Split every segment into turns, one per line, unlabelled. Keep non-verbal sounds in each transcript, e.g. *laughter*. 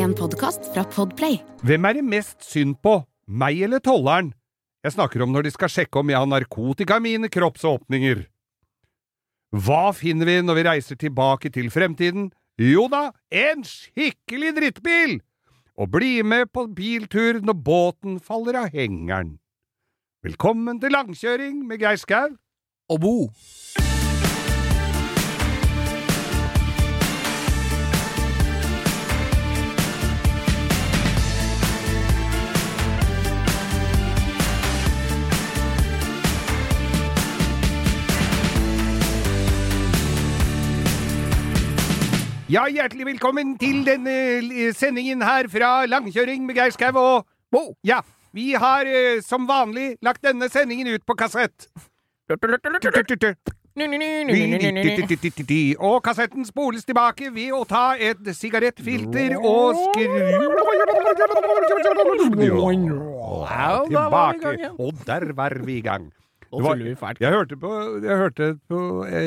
En podkast fra Podplay.
Hvem er det mest synd på, meg eller tolleren? Jeg snakker om når de skal sjekke om jeg har narkotika i mine kroppsåpninger. Hva finner vi når vi reiser tilbake til fremtiden? Jo da, en skikkelig drittbil! Og bli med på biltur når båten faller av hengeren. Velkommen til langkjøring med Geir Skau.
og Bo.
Ja, hjertelig velkommen til denne eh, sendingen her fra Langkjøring med Geir Skau og
Bo.
Ja, vi har eh, som vanlig lagt denne sendingen ut på kassett. Og kassetten spoles tilbake ved å ta et sigarettfilter og skru Tilbake. Og der var vi i gang.
Nå
var-
vi fælt.
Jeg hørte, på, jeg hørte på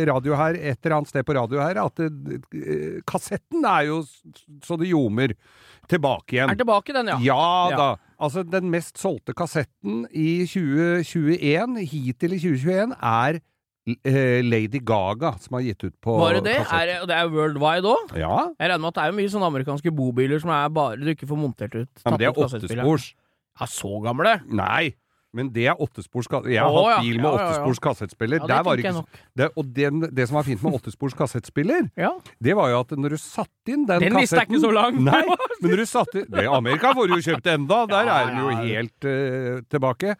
radio her, et eller annet sted på radio her, at det, kassetten er jo så det ljomer tilbake igjen.
Er tilbake, den, ja.
Ja
Ja.
da. Altså, den mest solgte kassetten i 2021, hittil i 2021, er eh, Lady Gaga, som har gitt ut på
Var det det? Er, det er worldwide òg?
Ja,
Jeg regner med at det er mye sånne amerikanske bobiler som er bare du ikke får montert ut.
ja, men det er åttespors.
Ja, så gamle?
Nei, men det er åttespors Jeg har
oh,
hatt bil med åttespors kassettspiller.
Det
Der var ikke, det, og den, det som var fint med åttespors kassettspiller, det var jo at når du satte inn den,
Den lista er
kassetten
ikke så lang.
Nei, *laughs* men når du satte I Amerika får du jo kjøpt enda, der er den jo helt uh, tilbake.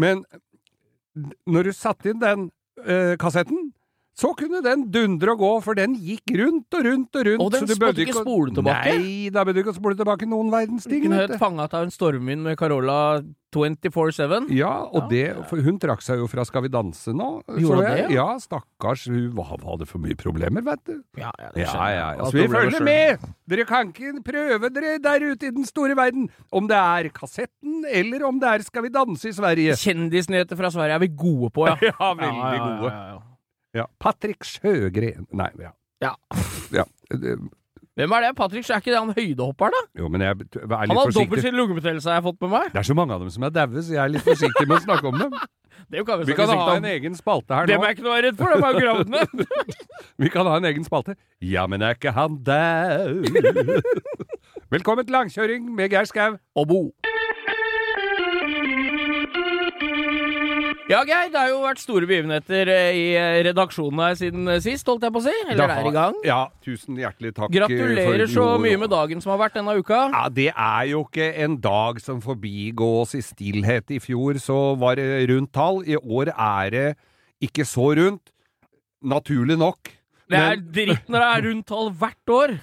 Men når du satte inn den uh, kassetten, så kunne den dundre og gå, for den gikk rundt og rundt og rundt.
Og den måtte ikke spole tilbake?
Nei, da bør du ikke spole tilbake noen verdens ting.
Kunne hørt
du.
fanget av en stormvind med Carola 24-7.
Ja, og det, for hun trakk seg jo fra Skal vi danse nå.
Gjorde
jeg.
det,
Ja, stakkars. Hun hadde for mye problemer, vet du.
Ja, ja, det
Ja,
skjønner
ja, ja. Så vi følger med! Dere kan ikke prøve dere der ute i den store verden om det er kassetten, eller om det er Skal vi danse i Sverige.
Kjendisnyheter fra Sverige er vi gode på, ja. *laughs*
Ja, veldig gode.
Ja.
Patrick Sjøgren Nei, ja.
Ja. *laughs*
ja.
Hvem er det? Patrick, er ikke det han høydehopperen, da?
Jo, men jeg er litt
Han har dobbelt
forsiktig.
sin lungebetennelse, har jeg fått med meg.
Det er så mange av dem som er daue, så jeg er litt forsiktig med å snakke om dem. *laughs*
Det kan vi,
Vi kan ha
om.
en egen spalte her
Dem
nå.
er jeg ikke noe redd for, de er jo gravd ned. *laughs*
Vi kan ha en egen spalte. Ja, men er ikke han dau? Velkommen til langkjøring med Geir Skau.
Og Bo. Ja, Geir, det har jo vært store begivenheter eh, i eh, redaksjonen her siden eh, sist, holdt jeg på å si. Eller det er i gang.
Ja, tusen hjertelig takk.
Gratulerer så mye med dagen som har vært denne uka.
Ja, det er jo ikke en dag som forbigås i stillhet. I fjor så var det rundt tall. I år er det ikke så rundt. Naturlig nok.
Det er
Men
dritt når det er rundt tall hvert år.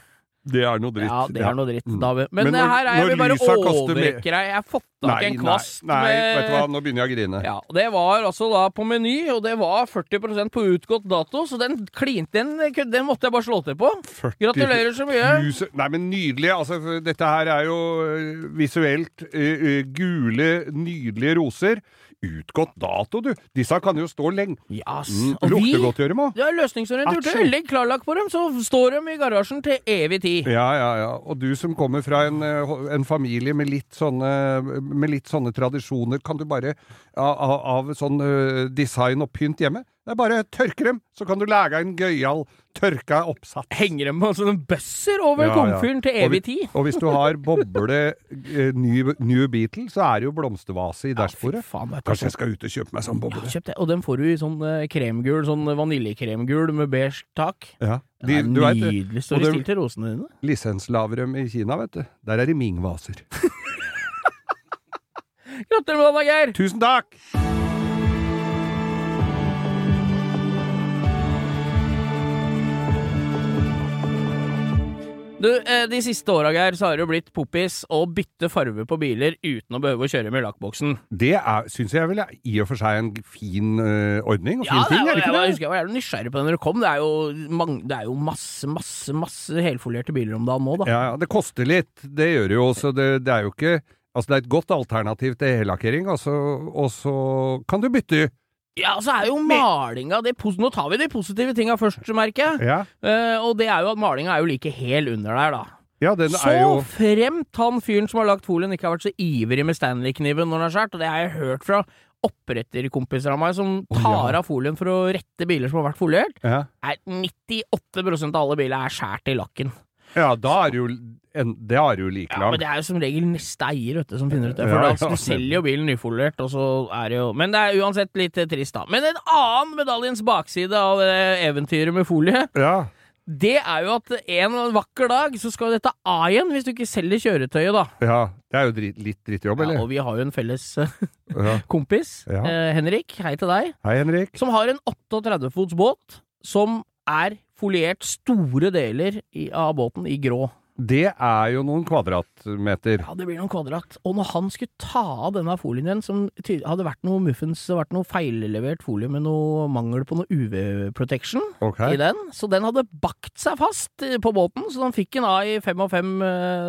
Det er noe dritt.
Ja, det er noe dritt,
Mm.
David. Men,
Men
eh,
når-
her er jeg vil bare overrekke deg. Jeg har fått tak i en kvast
nei, nei,
med
vet du hva, nå begynner jeg å grine.
Ja, Det var altså da på Meny, og det var 40 på utgått dato, så den klinte den, den måtte jeg bare slå til på.
40
Gratulerer så mye.
Nei, men nydelig. Altså, dette her er jo øh, visuelt uh, uh, gule, nydelige roser. Utgått dato, du. Disse kan jo stå lenge.
Yes.
Mm,
Og vi
lukter godt, gjør de òg.
ja, løsningsorientert.
Atsjo.
Legg klarlagt på dem, så står de i garasjen til evig tid.
Ja, ja, ja. Og du som kommer fra en, øh, en familie med litt sånne, med litt sånne tradisjoner, kan du bare av, av, sånn øh, design og pynt hjemme? Det er bare tørke dem, så kan du lage en gøyal tørka oppsats.
Henger dem på sånne bøsser over
Ja, ja.
komfyren til evig tid.
Og hvis du har boble eh, New, New Beetle, så er det jo blomstervase i dashbordet.
Du.
Kanskje jeg skal ut og kjøpe meg sånn boble?
Ja. Og den får du i sånn eh, kremgul, sånn vaniljekremgul med beige tak.
Ja.
Den
De,
er
du vet, det,
nydelig. Står i stil til rosene dine.
Lisenslavrøm i Kina, vet du. Der er det Ming-vaser. *laughs*
Gratulerer med dagen, Geir!
Tusen takk!
Du, eh, De siste åra Geir, så har det jo blitt poppis å bytte farve på biler uten å behøve å kjøre med lakkboksen.
Det syns jeg vel er i og for seg en fin uh, ordning og fin
Ja,
ting,
er,
det
jeg,
det?
jeg husker jeg var jævlig nysgjerrig på det når det kom. Det er jo, mange, det er jo masse, masse masse helfolierte biler om dagen nå, da.
Ja, ja, det koster litt. Det gjør det jo, så det, det er jo ikke Altså, det er et godt alternativ til hellakkering, og så kan du bytte.
Ja, så er jo malinga det, Nå tar vi de positive tinga først, merker jeg.
Ja.
Uh, og det er jo at malinga er jo like hel under der, da.
Ja, den
Så
jo
fremt han fyren som har lagt folien, ikke har vært så ivrig med Stanley-kniven når den er skåret, og det har jeg hørt fra oppretterkompiser av meg som tar av folien for å rette biler som har vært foliert,
ja.
er 98 av alle biler er skåret i lakken.
Ja, da er det jo en, Det er jo like langt.
Ja, men det er jo som regel neste eier vet du, som finner ut det. For da,
ja,
du selger jo bilen nyfoliert, og så er det jo Men det er uansett litt eh, trist, da. Men en annen medaljens bakside av eventyret med folie,
Ja.
det er jo at en vakker dag så skal dette av igjen, hvis du ikke selger kjøretøyet, da.
ja. Det er jo drit, litt drittjobb,
Ja, og vi har jo en felles eh, *laughs* kompis,
Ja.
eh, Henrik, hei til deg,
Hei, Henrik.
som har en 38 fots båt som er foliert store deler av båten i grå.
Det er jo noen kvadratmeter.
Ja, det blir noen kvadrat. Og når han skulle ta av denne folien igjen, som hadde vært noe muffins, det vært noe feillevert folie med noe mangel på noe UV-protection
okay.
i den, så den hadde bakt seg fast eh, på båten, så han fikk den av i fem og fem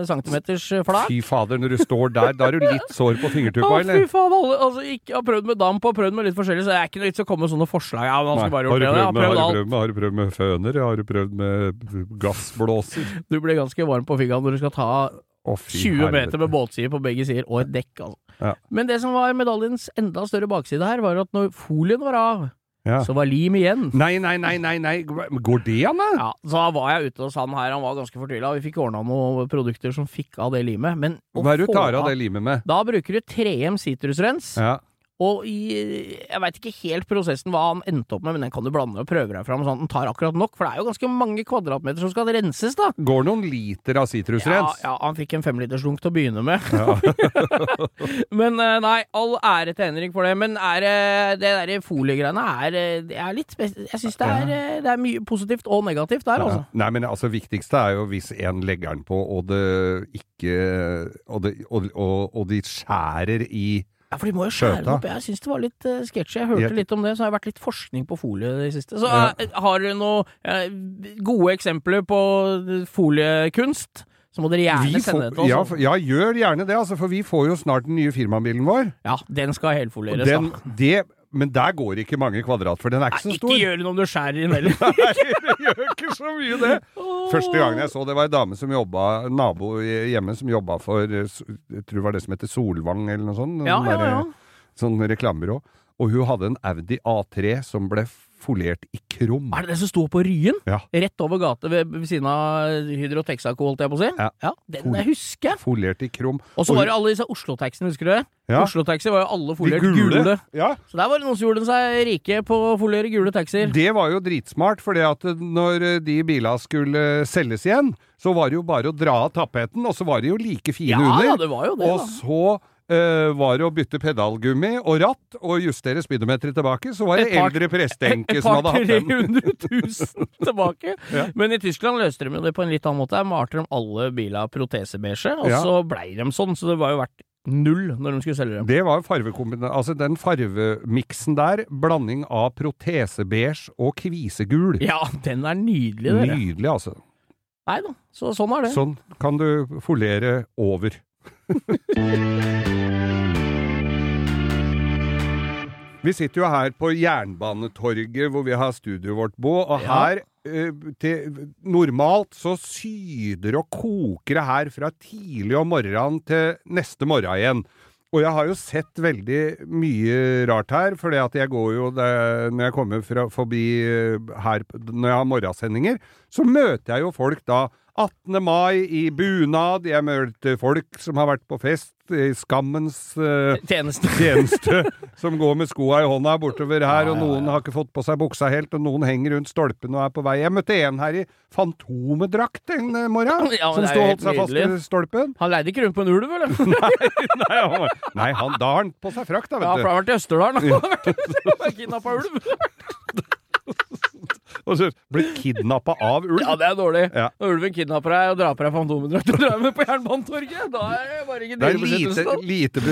centimeters flak.
Fy fader, når du står der, da er du *laughs* litt sår på
Å,
fingertuppa,
fy
eller?
faen, alle altså, ikke, har prøvd med damp og prøvd med litt forskjellig, så det er ikke noe vits å komme med sånne forslag. Ja, han
Nei.
bare
Har
gjort det. Jeg
du prøvd med, har du prøvd med føner? Har du prøvd med gassblåser?
Du ble ganske varm på fingeren når du skal ta
oh,
20
herre.
meter med båtsider på begge sider, og et dekk, altså.
Ja.
Men det som var medaljens enda større bakside her, var at når folien var av,
Ja.
så var lim igjen.
Nei, nei, nei, nei, nei. Går det an, da?
Ja, så da var jeg ute hos han her, han var ganske fortvila. Vi fikk ordna noen produkter som fikk av det limet. Men
Hva er det du tar av det limet med?
Da bruker du 3M sitrusrens,
Ja.
Og i, jeg veit ikke helt prosessen hva han endte opp med, men den kan du blande og prøve deg fram, sånn at den tar akkurat nok, for det er jo ganske mange kvadratmeter som skal renses, da.
Går noen liter av
Ja,
sitrusrens?
ja, han fikk en femlitersdunk til å begynne med. *laughs* men eh, nei, all ære til Henrik for det. Men er, eh, det der foliegreiene er, eh, er litt Jeg syns det, er, eh, det er mye positivt og negativt der, altså.
Nei, men altså, viktigste er jo hvis en legger den på, og det ikke Og, det, og, og, og de skjærer i
Ja, for de må jo skjære den opp. Jeg syns det var litt uh, sketsjy. Jeg hørte
Ja.
litt om det, så har det vært litt forskning på folie i det siste. Så
Ja.
eh, har du noen gode eksempler på foliekunst, så må dere gjerne
får,
sende det til oss.
ja, ja, gjør gjerne det, altså, for vi får jo snart den nye firmabilen vår.
Ja, den skal helfolieres, da.
det, men der går ikke mange kvadrat, for den er ikke
Nei,
så stor.
ikke gjør det om du skjærer inn *laughs* heller.
Nei, det gjør ikke så mye, det. Første gangen jeg så det, var ei dame som jobba, nabo hjemme som jobba for Jeg tror det var det som heter Solvang, eller noe sånt.
Ja,
der,
ja, ja.
Sånn reklamebyrå. Og hun hadde en Audi A3 som ble foliert i krom.
Er det det som sto på Ryen?
Ja.
Rett over gata ved, ved siden av Hydro Texaco, holdt jeg på å si?
Ja.
ja den
Fol-
jeg husker jeg.
Foliert i krom.
Og så var det alle disse Oslo-taxiene, husker du det?
Ja.
Oslo-taxi var jo alle foliert
gule.
gule.
Ja,
Så der var det noen som gjorde seg rike på å foliere gule taxier.
Det var jo dritsmart, for når de bila skulle selges igjen, så var det jo bare å dra av tapeten, og så var de jo like fine
Ja,
under.
ja, det var jo det,
og
da.
så var å bytte pedalgummi og ratt og justere speedometeret tilbake. Så var det
par-
eldre presteenke som hadde hatt den.
300 000 tilbake.
Ja.
Men i Tyskland løste de det på en litt annen måte. Der malte de alle bila protesebeige, og
Ja.
så blei de sånn. Så det var jo verdt null når de skulle selge dem.
Det var farvekombina... Altså den farvemiksen der, blanding av protesebeige og kvisegul.
Ja, den er nydelig, dere.
Nydelig, altså.
Nei da, så sånn er det.
Sånn kan du folere over. *laughs* Vi sitter jo her på Jernbanetorget hvor vi har studioet vårt, Bo, og
Ja.
her eh, til, Normalt så syder og koker det her fra tidlig om morgenen til neste morgen igjen. Og jeg har jo sett veldig mye rart her, fordi at jeg går jo det, Når jeg kommer fra, forbi eh, her når jeg har morgensendinger, så møter jeg jo folk da 18. mai i bunad, jeg møter folk som har vært på fest i skammens uh,
Tjeneste. *laughs*
tjeneste, som går med skoa i hånda bortover her,
Ja,
og noen
ja.
har ikke fått på seg buksa helt, og noen henger rundt stolpen og er på vei. Jeg møtte en her i Fantomedrakt en eh, morgen, *laughs* som
det
sto og holdt seg fast i stolpen.
Han leide ikke rundt på en ulv, eller? *laughs*
Nei, han, nei han, da har han på seg frakt, da, vet du.
Ja, for han har vært i Østerdalen. og vært kidnappa ulv.
Og så blitt kidnappa av ulv.
Ja, det er dårlig.
Ja.
Når ulven kidnapper deg og drar på deg Fantomedrakt og drar med på Jernbanetorget, da er det bare ikke
Det er lite,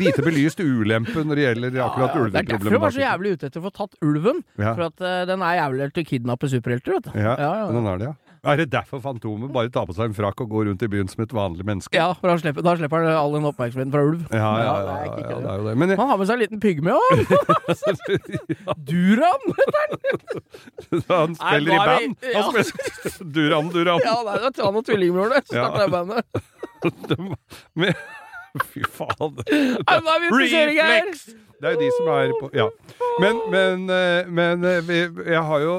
lite, belyst ulempe når det gjelder akkurat
Ja, det er derfor jeg var så jævlig ute etter å få tatt ulven.
Ja.
For at uh, den er jævlig til å kidnappe superhelter, vet du.
Ja,
ja, ja.
den er det, ja. Er det derfor Fantomet bare tar på seg en frakk og går rundt i byen som et vanlig menneske?
Ja, for da slipper, da slipper han all den oppmerksomheten fra ulv.
Ja, ja, ja,
det
ja, ja, det er jo det. Men
Han har med seg en liten pygme òg! *laughs* Duran!
han *laughs* han spiller i
band! vi-
band! Han spiller Duran Duran.
Ja, det er han og der, som
Ja.
starta bandet. *laughs* *laughs*
Fy faen. *laughs* Reflex! Det er jo de som er på Ja. Men, men, eh, men eh, vi, jeg har jo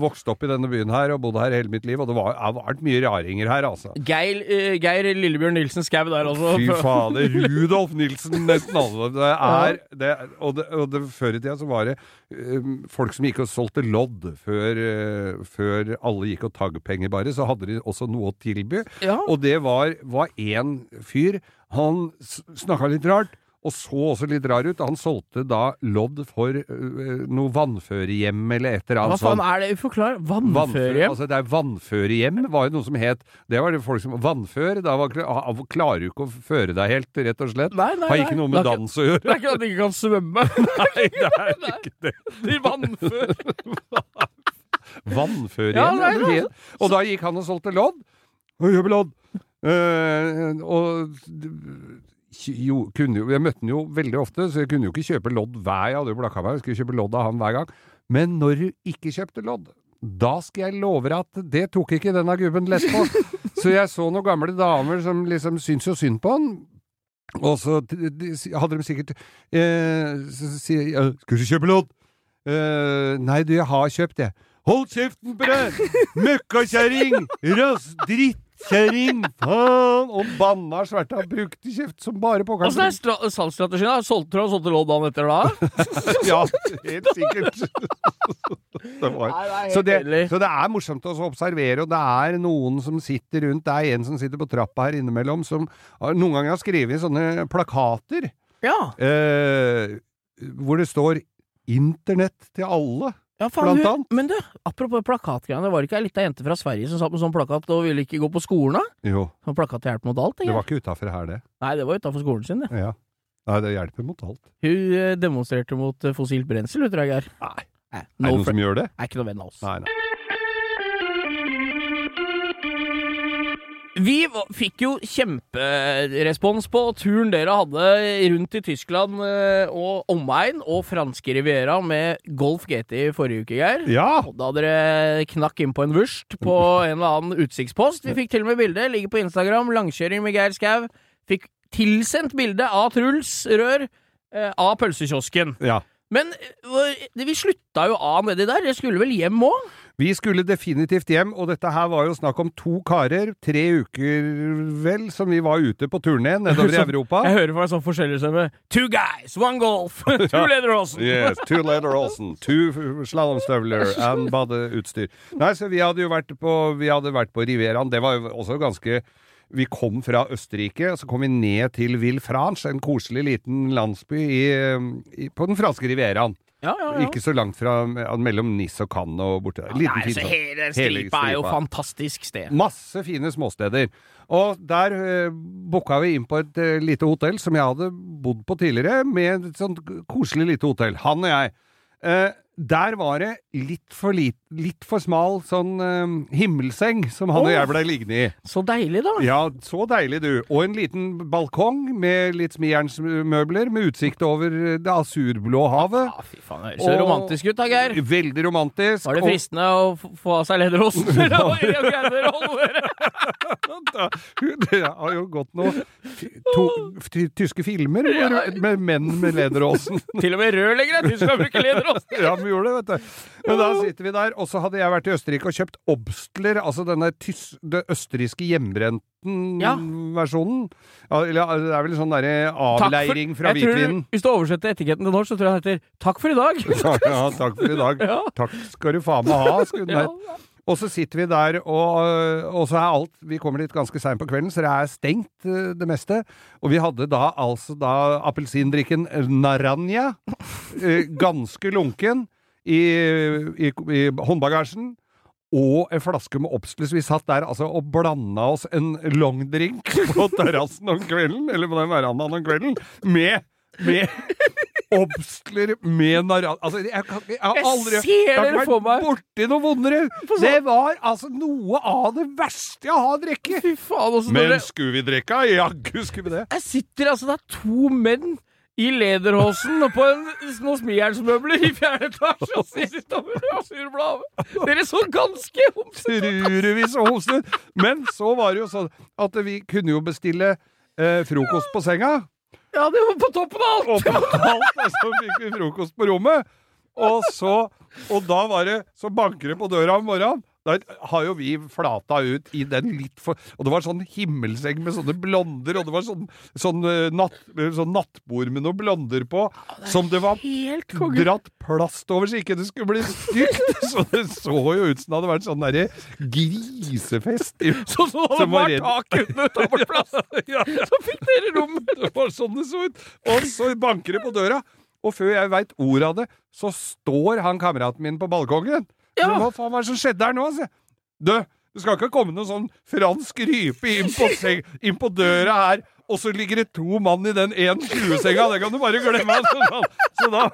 vokst opp i denne byen her og bodd her hele mitt liv, og det var, har vært mye raringer her, altså.
Geir, eh, Geir Lillebjørn Nilsen Skau der, altså.
Fy fader. Rudolf Nilsen, nesten alle. Det er, det, og det, og det, før i tida så var det folk som gikk og solgte lodd før, før alle gikk og tagg penger, bare. Så hadde de også noe å tilby.
Ja.
Og det var var én fyr. Han snakka litt rart. Og så også litt rar ut. Han solgte da lodd for uh, noe vannførehjem eller et eller annet sånt.
Hva faen
sånn.
er det? Forklar.
Vannføre- Altså det er vannførehjem, var jo noe som het Det var det folk som Vannfør, da var, klarer du ikke å føre deg helt, rett og slett.
Nei, nei,
Har ikke
nei.
noe med
ikke-
dans å gjøre.
Det er ikke at de ikke kan svømme. *laughs*
Nei, det er ikke det.
De vannfører.
Vannførehjem.
Ja, nei,
og da gikk han og solgte lodd. Og kjøpe Eh, og jo, kunne jeg møtte han jo veldig ofte, så jeg kunne jo ikke kjøpe lodd hver Jeg hadde jo blakka meg, jeg skulle kjøpe lodd av han hver gang. Men når du ikke kjøpte lodd, da skal jeg love deg at det tok ikke denne gubben lett på. *laughs* Så jeg så noen gamle damer som liksom syntes jo synd på han. Og så de, de, hadde de sikkert eh, Så sier jeg «Ja, 'Skal du kjøpe lodd?' Eh, 'Nei, du, jeg har kjøpt, jeg'. Hold kjeften på deg! Møkkakjerring! Rass drittkjerring! Faen! Og banna sverta brukte kjeft som bare
Åssen er
pokkeren.
stra- salgsstrategien? da? Solgte tror du han solgte lodd dagen etter da? *laughs*
Ja, helt sikkert. det var. Så det, så det er morsomt å observere, og det er noen som sitter rundt Det er en som sitter på trappa her innimellom, som noen ganger har skrevet sånne plakater
Ja.
eh, hvor det står 'Internett til alle'.
Ja faen,
Blant
hun-
annet.
Men du, apropos plakatgreiene, var det ikke ei lita jente fra Sverige som satt med sånn plakat og ville ikke gå på skolen? da?
Jo,
Sånn plakat til hjelp mot alt?
det var ikke utafor her, det.
Nei, det var utafor skolen sin, det.
Ja. Nei, det hjelper mot alt.
Hun eh, demonstrerte mot eh, fossilt brensel, vet du, Geir.
Nei.
Nei,
Er det noen som gjør det?
er ikke noe venn av oss.
Nei, nei.
Vi fikk jo kjemperespons på turen dere hadde rundt i Tyskland eh, og omegn, og franske Riviera med Golf GT i forrige uke, Geir.
Ja!
Da dere knakk inn på en vurst på en eller annen utsiktspost. Vi fikk til og med bilde. Ligger på Instagram. Langkjøring med Geir Skau. Fikk tilsendt bilde av Truls Rør eh, av pølsekiosken.
ja.
Men eh, vi slutta jo av nedi der. Jeg skulle vel hjem òg?
Vi skulle definitivt hjem, og dette her var jo snakk om to karer, tre uker vel, som vi var ute på turné nedover i *laughs* Europa.
Jeg hører for meg sånn forskjelligstemme. Two guys, one golf, *laughs* two Lederåsen.
Yes, two leather Olsen, two slalåmstøvler and *laughs* badeutstyr. Nei, så vi hadde jo vært på, vi hadde vært på Rivieraen. Det var jo også ganske Vi kom fra Østerrike, og så kom vi ned til Villefranche, en koselig liten landsby i, i, på den franske Rivieraen.
Ja, ja, ja.
Ikke så langt fra mellom Nis og Cannes og borti der. Liten
Nei,
fin
så hele stripa er jo fantastisk sted.
Masse fine småsteder. Og der uh, booka vi inn på et uh, lite hotell som jeg hadde bodd på tidligere, med et sånt koselig lite hotell. Han og jeg. Eh, der var det litt for, lit, litt for smal sånn eh, himmelseng som han og jeg blei liggende i.
Så deilig, da.
Ja, så deilig, du. Og en liten balkong med litt smijernsmøbler, med utsikt over eh, det asurblå havet.
Ja, fy faen, det høres
Og-
romantisk ut da, Geir.
Veldig romantisk.
Var det
og-
fristende å få av seg lederosten? *laughs* *laughs*
Det har jo gått noen to, ty- tyske filmer med, med menn med lederåsen.
Til og med rørleggere du skal bruke lederåsen!
Ja, vi gjorde det, vet du. Men da sitter vi der, og så hadde jeg vært i Østerrike og kjøpt Obstler, altså denne tys det østerrikske hjemmebrenten-versjonen. Ja, Ja, det er vel sånn derre avleiring fra
jeg
hvitvinen.
Hvis du oversetter etiketten til norsk, så tror jeg den heter 'Takk for i dag'. *laughs*
Ja, takk for i dag. Takk skal du faen meg ha, skulle den hett. Og så sitter vi der, og, og så er alt Vi kommer dit ganske seint på kvelden, så det er stengt, eh, det meste. Og vi hadde da altså da appelsindrikken Naranja, eh, ganske lunken, i, i, i håndbagasjen. Og en flaske med Obstles. Vi satt der altså, og blanda oss en longdrink *laughs* på terrassen om kvelden, eller på den verandaen om kvelden, med, med *laughs* Obstler med naran... Altså, jeg, jeg, jeg har aldri jeg har
dere for meg.
borti noe vondere. Det var altså noe av det verste jeg har drukket.
Når
Men skulle vi drikke? Jaggu skulle vi det.
Jeg sitter altså, det er to menn i lederhosen på en, noen smijernsmøbler i fjerde etasje og ser utover av. Dere så ganske homsete.
Trurevis og homsete. Men så var det jo sånn at vi kunne jo bestille eh, frokost på senga.
Ja, det var på toppen av alt!
Og på alt og så fikk vi frokost på rommet. Og så Og da var det Så banker det på døra om morgenen. Da har jo vi flata ut i den litt for Og det var sånn himmelseng med sånne blonder, og det var sånn, sånn, eh, natt, sånn nattbord med noen blonder på, som det var
Helt
dratt plast over så ikke det skulle bli stygt. *laughs* Så det så jo ut som det hadde vært sånn derre grisefest. *laughs*
Sånn som det
var
tak uten å ta. *laughs*
Ja.
Så fikk dere rommet.
Det var sånn det så ut. Og så banker det på døra, og før jeg veit ordet av det, så står han kameraten min på balkongen.
Ja.
Hva faen var det som skjedde her nå? sier. Du, det skal ikke komme noen sånn fransk rype inn på, inn på døra her, og så ligger det to mann i den 1,20-senga. Det kan du bare glemme. Så, så da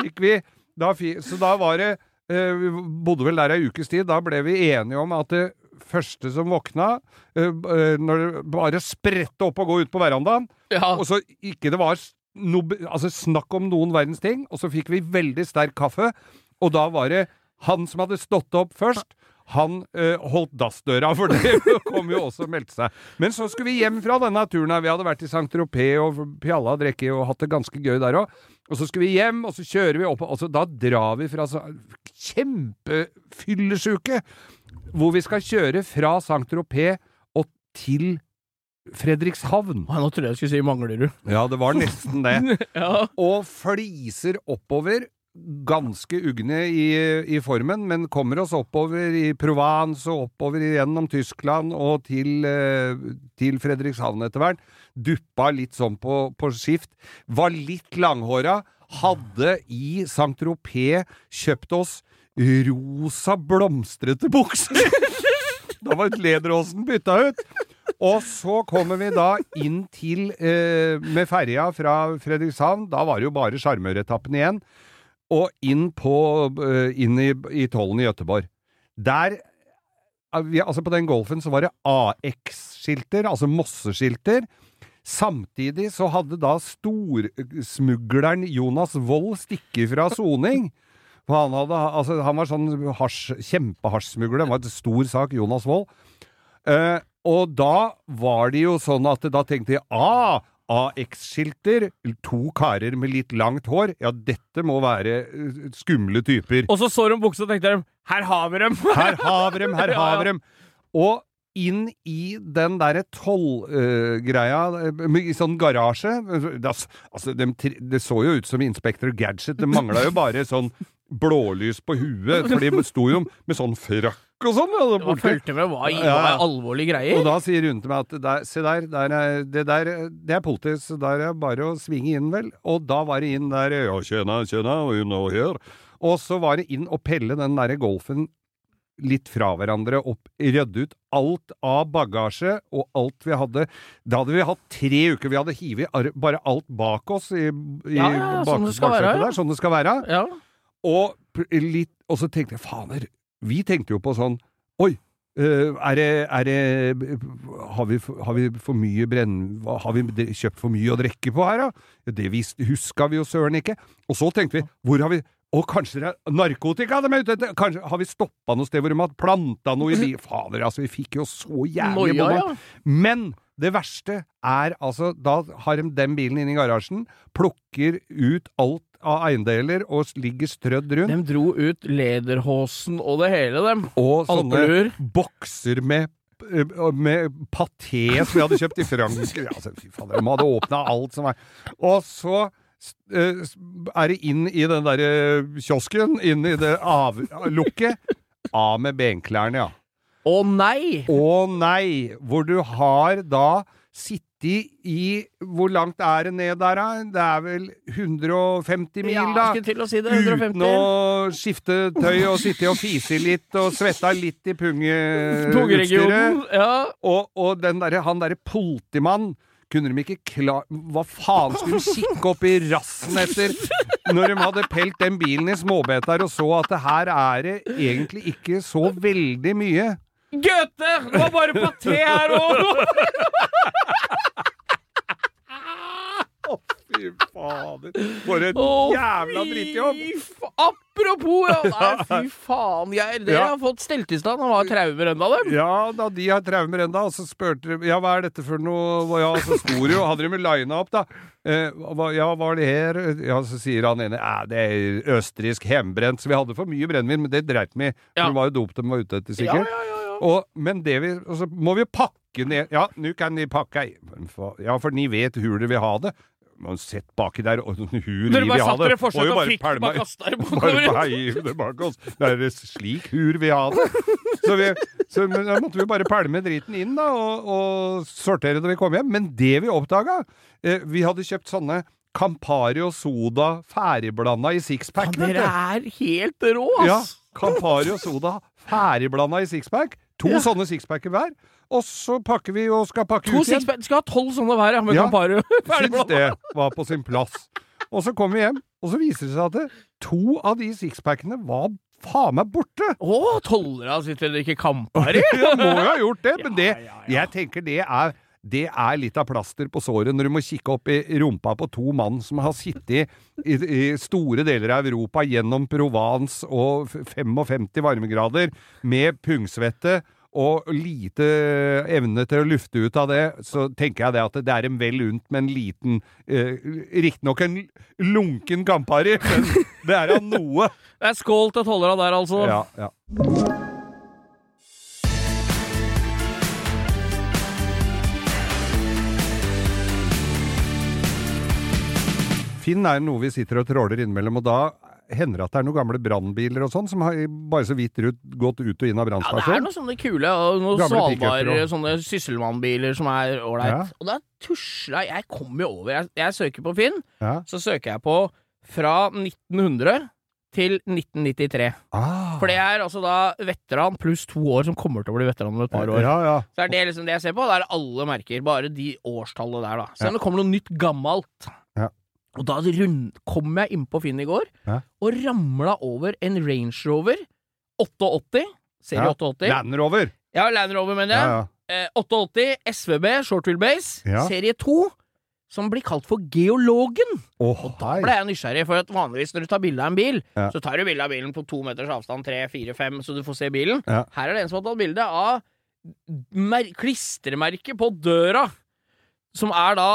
fikk vi da, Så da var det eh, Vi bodde vel der ei ukes tid. Da ble vi enige om at det første som våkna, eh, eh, når det bare spredte opp og gå ut på verandaen,
Ja.
og så ikke det var no, altså snakk om noen verdens ting, og så fikk vi veldig sterk kaffe, og da var det han som hadde stått opp først. Han øh, holdt dassdøra, for det *laughs* kom jo også og meldte seg. Men så skulle vi hjem fra denne turen. her. Vi hadde vært i Saint-Tropez og pjalla og drukket og hatt det ganske gøy der òg. Og så skulle vi hjem, og så kjører vi opp, og så da drar vi fra så kjempefyllesyke, hvor vi skal kjøre fra Saint-Tropez og til Fredrikshavn.
Nå trodde jeg du skulle si Manglerud.
Ja, det var nesten det. *laughs*
Ja.
Og fliser oppover, ganske ugne i, i formen, men kommer oss oppover i Provence og oppover gjennom Tyskland og til, eh, til Fredrikshavn etter hvert. Duppa litt sånn på, på skift. Var litt langhåra. Hadde i Saint-Tropez kjøpt oss rosa blomstrete bukser! da var lederåsen bytta ut. Og så kommer vi da inn til eh, med ferja fra Fredrikshavn. Da var det jo bare sjarmøretappen igjen. Og inn på eh, inn i, i tollen i Gøteborg. Der eh, Altså, på den Golfen så var det AX-skilter, altså Mosse-skilter. Samtidig så hadde da storsmugleren Jonas Wold stikket fra soning. For han, hadde, altså, han var sånn hasj, kjempehasjsmugler. Det var en stor sak, Jonas Wold. Eh, og da var det jo sånn at da tenkte de ah, AX-skilter, to karer med litt langt hår, ja, dette må være eh, skumle typer.
Og så så de buksa og tenkte de, her har vi dem!
Her har vi dem, her *laughs* har vi dem! Og inn i den derre tollgreia, uh, i sånn garasje det, altså, dem det så jo ut som Inspector Gadget, det mangla jo bare sånn blålys på huet, for de sto jo med sånn frakk og sånn. ja,
Man fulgte med hva i
Ja,
alvorlige greier.
Og da sier hun til meg at der, se der, der er, det der det er politiet, så der er bare å svinge inn, vel. Og da var det inn der Ja, tjena, tjena, og here. Og så var det inn og pelle den derre Golfen litt fra hverandre, opp, rydde ut alt av bagasje og alt vi hadde. Da hadde vi hatt tre uker. Vi hadde hivet bare alt bak oss i, i
Ja, ja, sånn det være,
baksetet
ja.
der, sånn det skal være.
Ja.
Og, litt, og så tenkte jeg, fader, vi tenkte jo på sånn, oi, eh, er det, er det, har vi, har vi for mye brenn, har vi kjøpt for mye å drikke på her da? Det huska vi jo søren ikke. Og så tenkte vi, hvor har vi, å kanskje det er narkotika de er ute etter, kanskje har vi stoppa noe sted hvor de har planta noe i bil, fader, altså vi fikk jo så jævlig bomma.
ja.
Men det verste er altså, da har de den bilen inne i garasjen, plukker ut alt av eiendeler og ligger strødd rundt.
De dro ut lederhosen og det hele, dem.
Og sånne
Alpeluer.
bokser med eh, med paté som vi hadde kjøpt i Frankrike. Altså, fy fader, de hadde åpna alt som var Og så er det inn i den derre kiosken, inn i det avlukket. Av med benklærne, ja.
Å nei!
Å nei! Hvor du har da sittet i Hvor langt er det ned der, da? Det er vel 150 mil,
Ja,
da?
skulle til å si det. 150.
Uten å skifte tøy og sitte og fise litt og svetta litt i pungeutstyret.
Ja.
Og, og den der, han derre politimann Kunne de ikke klar... Hva faen skulle de kikke opp i rassen etter når de hadde pelt den bilen i småbeter og så at det her er det egentlig ikke så veldig mye?
Goethe! Det var bare paté her òg!
Fy fader. For en
oh,
jævla drittjobb!
Apropos, ja. Nei, *laughs* fy faen. Jeg, det
Ja.
har fått stelt i stand Han har traumer ennå, dem.
Ja da, de har traumer ennå. Og så spurte de ja, hva er dette for noe Ja, så sto det jo, hadde de lina opp, da. Eh, hva, ja, hva er det her? Ja, så sier han ene eh, det er østerriksk hjemmebrent. Så vi hadde for mye brennevin, men det dreit vi i.
Ja.
det var jo dop de var ute etter, sikkert.
ja, ja, ja.
Og, men det vi Og så må vi pakke ned Ja, nå kan de pakke Ja, for ni vet hvor de vil ha det. Men sett baki der, og sånn hur
Dere
vi
bare satt dere fortsatt og,
og
fikk
pælme-
bare kasta *laughs* det
bare
bortover.
heiv det er slik hur vi har det. Så, vi, så men da måtte vi bare pælme driten inn da, og, og sortere da vi kom hjem. Men det vi oppdaga eh, Vi hadde kjøpt sånne Campari og soda ferdigblanda i sixpack.
Ja, dere er helt rå, ass! Ja!
Campari og soda ferdigblanda i sixpack. To
Ja.
sånne sixpacker hver. Og så pakker vi og skal pakke
To
ut igjen.
Du Skal ha tolv sånne hver, ja, med
Ja.
Campari. *laughs*
Syns det var på sin plass. Og så kom vi hjem, og så viser det seg at det, to av de sixpackene var faen meg borte!
Å, tolvera sitter og drikker Campari! *laughs*
ja, må jo ha gjort det, men *laughs* det,
Ja, ja, ja.
jeg tenker det er det er litt av plaster på såret når du må kikke opp i rumpa på to mann som har sittet i, i store deler av Europa gjennom Provence og 55 varmegrader med pungsvette og lite evne til å lufte ut av det, så tenker jeg det at det er en vel unt med en liten eh, Riktignok en lunken kampari. men det er da noe. *laughs*
Det er skål til tollere der, altså.
Ja, ja. Finn er noe vi sitter og tråler innimellom, og da hender det at det er noen gamle brannbiler og sånn som har bare så vidt ut, gått ut og inn av
Ja, det er noen sånne kule og noen Svalbard, sånne sysselmannbiler som er ålreit.
Ja.
Og da tusla Jeg kommer jo over. Jeg, jeg søker på Finn,
Ja.
så søker jeg på fra 1900 til 1993.
Ah.
For det er altså da veteran pluss to år som kommer til å bli veteran om et par år.
Ja, ja.
Så er det liksom det jeg ser på. Det er alle merker. Bare de årstallet der, da.
Ja.
om det kommer noe nytt gammelt. Og da rund, kom jeg inn på Finn i går
Ja.
og ramla over en Range Rover 88. Serie
Ja.
88.
Land Rover.
Ja, Land Rover, mener jeg.
Ja.
Eh, 88 SVB, short wheelbase,
Ja.
serie 2, som blir kalt for Geologen.
Oh,
Og da ble jeg nysgjerrig, for at vanligvis når du tar bilde av en bil, så tar du bilde av bilen på to meters avstand, tre, fire, fem, så du får se bilen. Her er det en som har tatt bilde av mer klistremerket på døra, som er da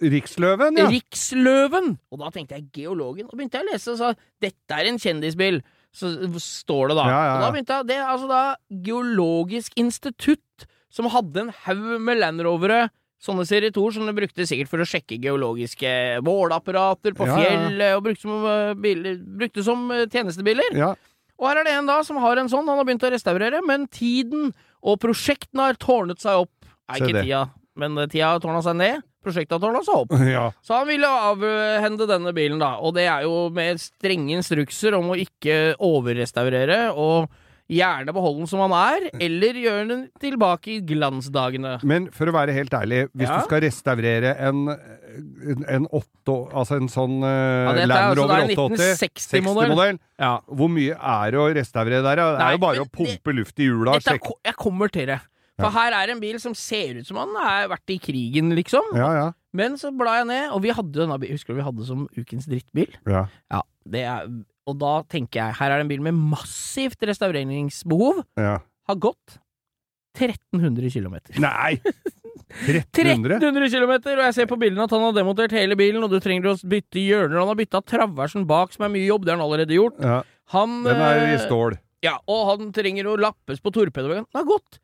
Riksløven, ja.
Riksløven! Og da tenkte jeg Geologen. Og begynte jeg å lese og sa dette er en kjendisbil. Så står det da.
Ja, ja,
Og da begynte jeg Det er altså da Geologisk institutt som hadde en haug med landrovere. Sånne serie 2 som de brukte sikkert for å sjekke geologiske måleapparater på
fjell, ja, ja.
og brukte som, eh, biler, brukte som eh, tjenestebiler.
ja.
Og her er det en da som har en sånn, han har begynt å restaurere, men tiden og prosjektene har tårnet seg opp.
Se
ikke tida, men eh, tida tårna seg ned. Prosjektet tårna seg opp. *laughs*
ja.
Så han ville avhende denne bilen, da. Og det er jo med strenge instrukser om å ikke overrestaurere, og gjerne beholde den som han er, eller gjøre den tilbake i glansdagene.
Men for å være helt ærlig, hvis
Ja.
du skal restaurere en, en, åtte, altså en sånn
Ja,
uh,
er
Land
altså
Rover
da en
88
1960-modell.
60-modell,
Ja.
hvor mye er det å restaurere der? Det Det
Nei,
er jo bare
men
å pumpe luft i hjula
Dette er, jeg kommer til det. For her er en bil som ser ut som han har vært i krigen, liksom.
Ja, ja.
Men så bla jeg ned, og vi hadde denne bilen Husker du vi hadde som ukens drittbil?
ja.
Ja, det er Og da tenker jeg, her er det en bil med massivt restaureringsbehov.
ja.
Har gått 1300 km.
Nei! 1300?
1300 km, og jeg ser på bildene at han har demontert hele bilen, og du trenger å bytte hjørner, han har bytta traversen bak, som er mye jobb, det har han allerede gjort.
Ja.
Han
Den er i
eh,
stål.
Ja, og han trenger å lappes på torpedoen. Den har gått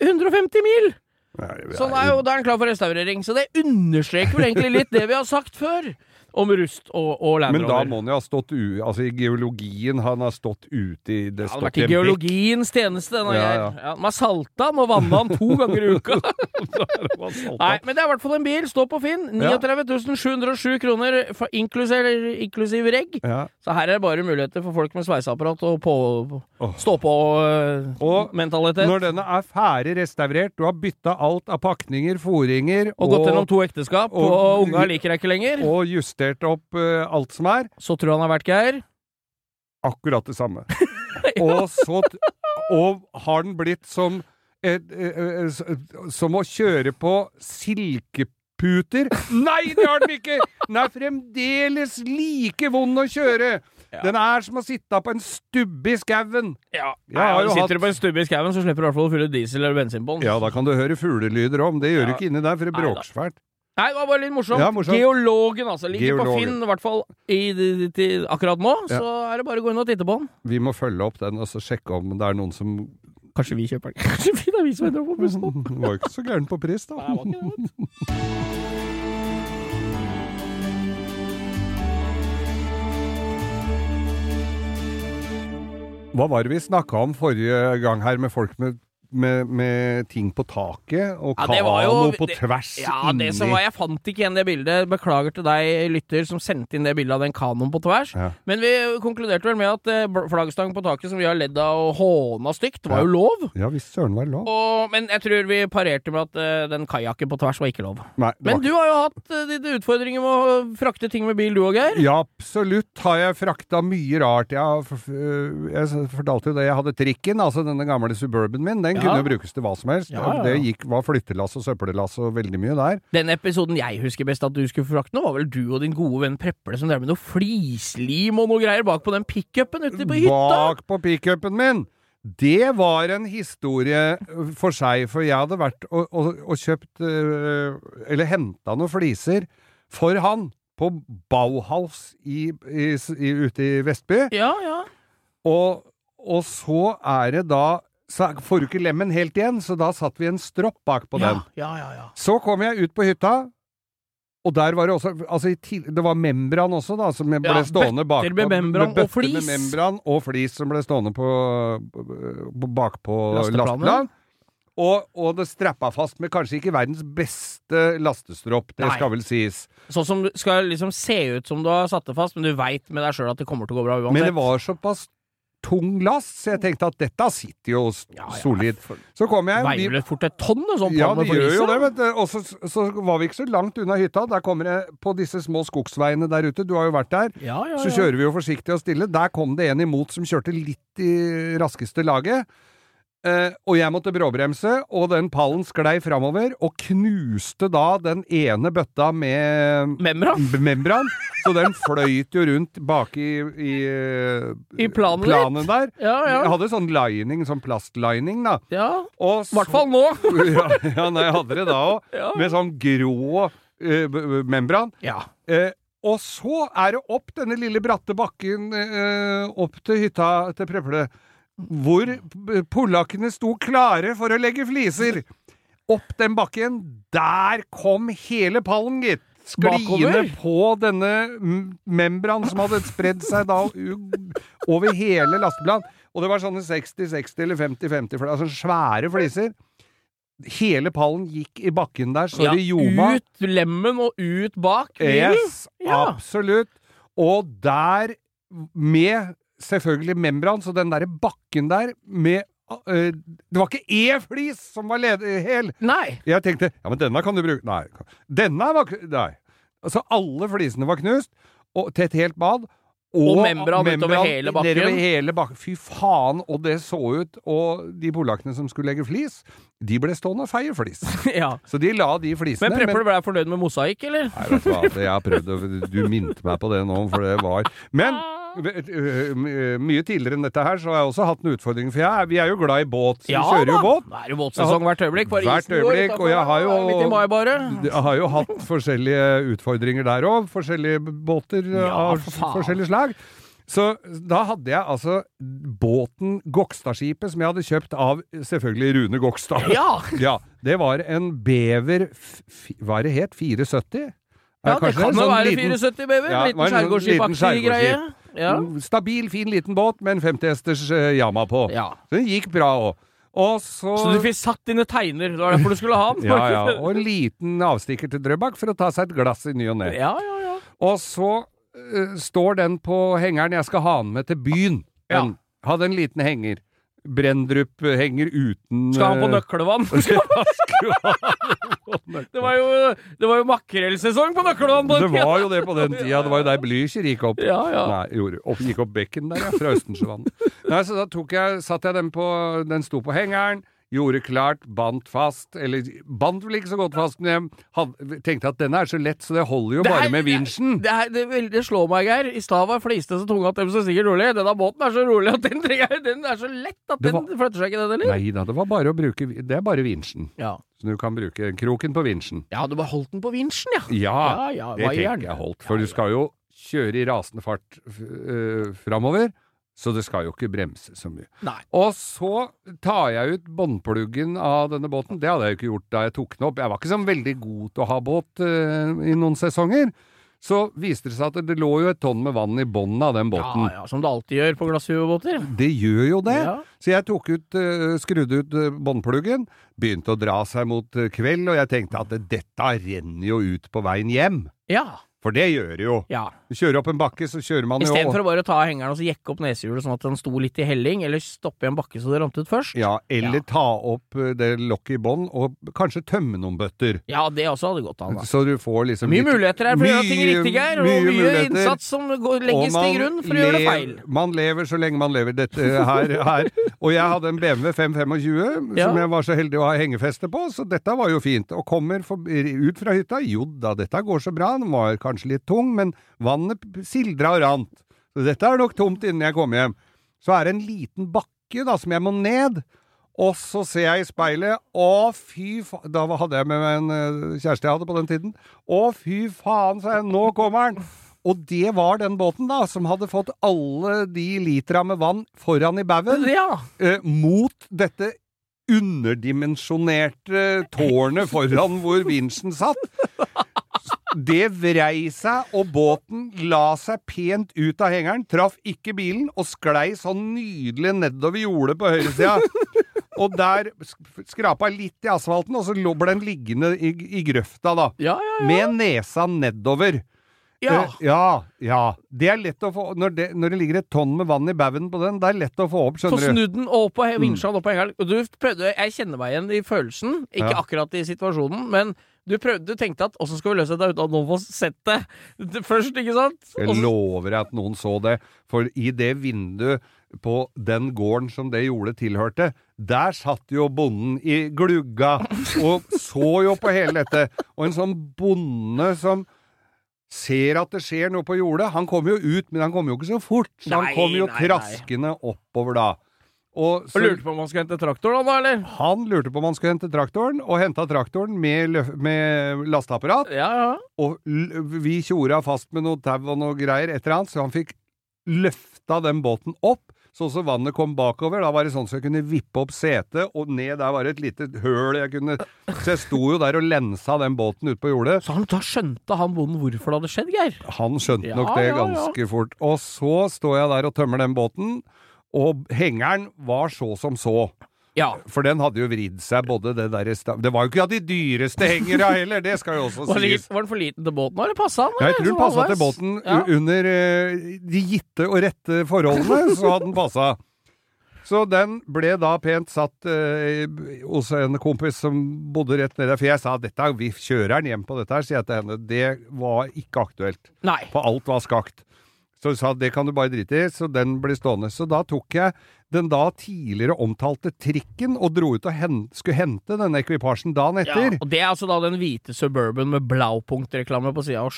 150 mil!
Nei,
Så da er, jo, da er han klar for restaurering. Så det understreker vel egentlig litt det vi har sagt før. Om rust og, og Land
Men da må han jo ha stått u... Altså i geologien han har stått ute i Det
Det hadde vært i geologiens tjeneste, denne
Ja,
ja,
ja.
Man salta han og vanna han to ganger i uka. *laughs* *laughs*
Nei.
Men det er i hvert fall en bil. Stå på Finn. 39 707 kroner inklusiv, inklusiv regg.
Ja.
Så her er det bare muligheter for folk med sveiseapparat og på. Stå-på-mentalitet.
Når denne er ferdig restaurert, du har bytta alt av pakninger, foringer
og gått gjennom to ekteskap, og,
og-
unga liker deg ikke lenger,
og justert opp uh, alt som er,
så tror han har vært Geir.
akkurat det samme. *laughs* Og så Og har den blitt som et, et, et, s- Som å kjøre på silkeputer? Nei, det har den ikke! Den er fremdeles like vond å kjøre! Den er som å sitte på en stubbe i skauen.
Ja,
ja
Sitter
hatt-
du på en stubbe i skauen, så slipper du i hvert fall å fylle diesel eller bensin på den.
Ja, da kan du høre fuglelyder om. Det gjør du ikke inni der, for det bråker svært.
Nei, det var bare litt morsomt.
Ja, morsomt.
Geologen, altså. Ligger på Finn, i hvert fall i, i, i, akkurat nå.
Ja.
Så er det bare å gå inn og titte på den.
Vi må følge opp den og så sjekke om det er noen som
Kanskje vi kjøper den. *laughs* Kanskje vi, det er vi som ender opp på bussen. *laughs*
Var jo ikke så gæren på pris, da.
Nei, det var ikke det.
Hva var det vi snakka om forrige gang her med folk med, med, med ting på taket og
Ja, det
kano på
det-
tvers
Ja,
inni
det som var, Jeg fant ikke igjen det bildet. Beklager til deg, lytter, som sendte inn det bildet av den kanoen på tvers.
Ja.
Men vi konkluderte vel med at eh, flaggstang på taket som vi har ledd av og håna stygt, var
Ja.
jo lov.
Ja visst søren var lov.
Og, men jeg tror vi parerte med at eh, den kajakken på tvers var ikke lov.
Nei, det
Men du har jo hatt uh, dine utfordringer med å frakte ting med bil, du òg, Geir.
Ja, absolutt har jeg frakta mye rart. Jeg, f- jeg fortalte jo det, jeg hadde trikken, altså denne gamle Suburban min. Den. Kunne jo brukes til hva som helst. Det gikk, var flyttelass og søppellass og veldig mye der.
Den episoden jeg husker best at du skulle frakte nå, var vel du og din gode venn Preple som drev med noe flislim og noe greier bak på den pickupen ute på hytta.
Bak på pickupen min! Det var en historie for seg, for jeg hadde vært og, og, og kjøpt øh, Eller henta noen fliser for han på Bauhaus i, i, i, ute i Vestby.
Ja, ja.
Og, og så er det da Så får du ikke lemmen helt igjen, så da satt vi en stropp bak på den.
Ja, ja, ja, ja.
Så kom jeg ut på hytta. Og der var det også altså Det var membran også, da, som ble
Ja,
stående bakpå.
bøtter med membran og flis.
Med membran og flis som ble stående på, på bakpå lasteplanen. Og, og det strappa fast med kanskje ikke verdens beste lastestropp, det
Nei.
skal vel sies.
Sånn som skal liksom se ut som du har satt det fast, men du veit med deg sjøl at det kommer til å gå bra uansett.
Men det var såpass tung last, så jeg tenkte at dette sitter jo
Ja, ja,
solid. Så kom jeg
Veier vel fort et tonn, sånn
Ja, det gjør jo det, men. Og så, så var vi ikke så langt unna hytta. Der kommer jeg på disse små skogsveiene der ute. Du har jo vært der.
Ja, ja,
Så kjører vi jo forsiktig og stille. Der kom det en imot som kjørte litt i raskeste laget. Eh, og jeg måtte bråbremse, og den pallen sklei framover, og knuste da den ene bøtta med
Membran?
membran. Så den fløyt jo rundt baki i, eh,
I planen
planen der.
Ja, ja.
Jeg hadde sånn lining, sånn plastlining, da.
Ja, i hvert fall nå. *laughs*
ja, ja, nei, jeg hadde det da òg. *laughs*
Ja.
Med sånn grå b- membran.
Ja.
Uh, og så er det opp denne lille bratte bakken opp til hytta til Preple, hvor polakkene sto klare for å legge fliser. Opp den bakken. Der kom hele pallen, gitt. Skliende på denne membran som hadde spredd seg da over hele lasteplanen. Og det var sånne 60-60 eller 50-50, for det er svære fliser. Hele pallen gikk i bakken der, så
ja
det ljoma.
ut lemmen og ut bak bilen.
Yes,
Ja.
absolutt. Og der, med selvfølgelig membran, så den derre bakken der med øh, Det var ikke én flis som var led hel!
Nei.
Jeg tenkte ja, men denne kan du bruke Nei. Denne var Nei. Altså, alle flisene var knust, og, til et helt bad.
Og membran utover hele bakken.
Nedover hele bakken. Fy faen, og det så ut. Og de polakkene som skulle legge flis, de ble stående og feie flis. *laughs*
ja.
Så de la de flisene.
Men Prepper, du ble fornøyd med mosaikk, eller?
Nei, vet du hva, jeg har prøvd å Du minte meg på det nå, for det var Men my- mye tidligere enn dette her, så har jeg også hatt en utfordring. For jeg, vi er jo glad i båt, vi vi kjører jo båt.
Det er jo båtsesong hvert øyeblikk. Bare
Hvert øyeblikk, og jeg har jo-. Jeg har jo hatt forskjellige utfordringer der òg. Forskjellige båter
Ja,
av
for
forskjellig slag. Så da hadde jeg altså båten Gokstadskipet, som jeg hadde kjøpt av selvfølgelig Rune Gokstad.
Ja! *laughs*
Ja, det var en Bever Hva er det het? 470?
Ja, det kan jo
sånn
være
liten-
74, Bever
Ja,
liten
sånn liten
skjærgårdsskipaktig greie. Ja.
Stabil, fin liten båt med en 50-hesters eh, Yama på.
ja.
Så den gikk bra òg. Så
Så du fikk satt dine teiner. Det var derfor du skulle ha den. *laughs*
ja, ja, Og en liten avstikker til Drøbak for å ta seg et glass i ny og ne.
ja, ja, ja.
Og så uh, står den på hengeren. Jeg skal ha den med til byen.
Ja.
Hadde en liten henger. Brendrup-henger uten
Skal han på
eh, *laughs*
nøkkelvann? Det var jo, det var jo makrellsesong på nøkkelvann! på
Det var jo det på den tida. Det var jo der Blücher gikk opp.
Ja, ja.
Nei, gjorde, opp, gikk opp bekken der, ja, fra Østensjøvannet. Nei, så da tok jeg, satt jeg den på Den sto på hengeren, gjorde klart, bandt fast. Eller bandt vel ikke så godt fast, men jeg tenkte at denne er så lett, så det holder jo
Det
bare
er-
med vinsjen.
Det, er, det, det slår meg, Geir. I stad var fliste så tunge at dem så sikkert rolig. Denne båten er så rolig at den, den er så lett at den
var-
flytter seg ikke, den heller.
Nei da, det var bare å bruke Det er bare vinsjen.
Ja.
Så du kan bruke kroken på vinsjen.
ja, du bare holdt den på vinsjen, ja.
Ja,
Ja, ja,
det tenker jeg holdt. For du skal jo kjøre i rasende fart øh, framover, så det skal jo ikke bremse så mye.
Nei.
Og så tar jeg ut båndpluggen av denne båten. Det hadde jeg jo ikke gjort da jeg tok den opp. Jeg var ikke sånn veldig god til å ha båt uh, i noen sesonger. Så viste det seg at det lå jo et tonn med vann i bånn av den båten.
Ja, ja, Som det alltid gjør på glasshuebåter.
Det gjør jo det.
Ja.
Så jeg tok ut, uh, skrudde ut uh, båndpluggen, begynte å dra seg mot eh, kveld, og jeg tenkte at dette renner jo ut på veien hjem.
Ja.
For det gjør det jo.
ja.
Du kjører opp en bakke, så kjører man jo
Istedenfor å bare ta hengeren og så jekke opp nesehjulet sånn at den sto litt i helling, eller stoppe i en bakke så det rant ut først.
Ja, eller
Ja.
ta opp eh, det lokket i bånn, og kanskje tømme noen bøtter.
Ja, det også hadde gått an. da.
Så du får liksom
Mye
litt-
muligheter her for å gjøre ting riktig, Geir, og
mye
mye, innsats som går, legges til grunn for å gjøre det feil.
Man lever så lenge man lever dette her. her. Og jeg hadde en BMW 525
Ja.
som jeg var så heldig å ha hengefeste på, så dette var jo fint. Og kommer for, ut fra hytta, jo da, dette går så bra, den var kanskje litt tung, men vannet sildra og rant. Så dette er nok tomt innen jeg kommer hjem. Så er det en liten bakke da, som jeg må ned. Og så ser jeg i speilet, å fy faen Da hadde jeg med meg en eh, kjæreste jeg hadde på den tiden. Å fy faen, sa jeg, nå kommer han! Og det var den båten da, som hadde fått alle de litera med vann foran i baugen,
Ja.
eh, mot dette underdimensjonerte tårnet foran hvor vinsjen satt. Det vrei seg, og båten la seg pent ut av hengeren, traff ikke bilen, og sklei sånn nydelig nedover jordet på høyresida. Og der sk- skrapa litt i asfalten, og så ble den liggende i, i grøfta, da.
Ja, ja, ja.
Med nesa nedover.
ja.
Eh, ja, ja. Det er lett å få når det, når det ligger et tonn med vann i baugen på den, det er lett å få opp,
Få
skjønner du.
snudd den opp på vinsjen vinsjene opp på hengeren. Du prøvde, Jeg kjenner meg igjen i følelsen, ikke
Ja.
akkurat i situasjonen, men du prøvde, du tenkte at åssen skal vi løse dette uten at noen får sett det først, ikke sant?
Jeg lover at noen så det, for i det vinduet på den gården som det jordet tilhørte, der satt jo bonden i glugga og så jo på hele dette. Og en sånn bonde som ser at det skjer noe på jordet, han kommer jo ut, men han kommer jo ikke så fort, så
Nei,
han kommer jo
nei, nei.
traskende oppover da. Og
Og lurte på om han skulle hente traktoren, da, eller?
han lurte på om han skulle hente traktoren, og henta traktoren med, med lasteapparat.
Ja, ja.
Og vi tjora fast med noe tau og noe greier etter annet, så han fikk løfta den båten opp, sånn så vannet kom bakover. Da var det sånn så jeg kunne vippe opp setet, og ned der var det et lite høl jeg kunne *laughs* Så jeg sto jo der og lensa den båten ut på jordet.
Så han, da skjønte han bonden hvorfor det hadde skjedd, Geir.
Han skjønte
Ja,
nok det ganske fort. Og så står jeg der og tømmer den båten, og hengeren var så som så.
Ja.
For den hadde jo vridd seg, både det derre Det var jo ikke av de dyreste hengera heller, det skal jo også
Var,
sies.
var den for liten til båten, eller passa den?
Ja, jeg tror den passa til båten
Ja.
under eh, de gitte og rette forholdene, *laughs* så hadde den passa. Så den ble da pent satt eh, hos en kompis som bodde rett nede for jeg sa dette, vi kjører den hjem på dette her, sier jeg til henne. Det var ikke aktuelt,
Nei.
for alt var skakt. Så hun sa det kan du bare drite i, så den blir stående. Så da tok jeg den da tidligere omtalte trikken og dro ut og hen skulle hente denne ekvipasjen dagen
Ja,
etter.
og det er altså da den hvite Suburban med Blaupunkt-reklame på sida av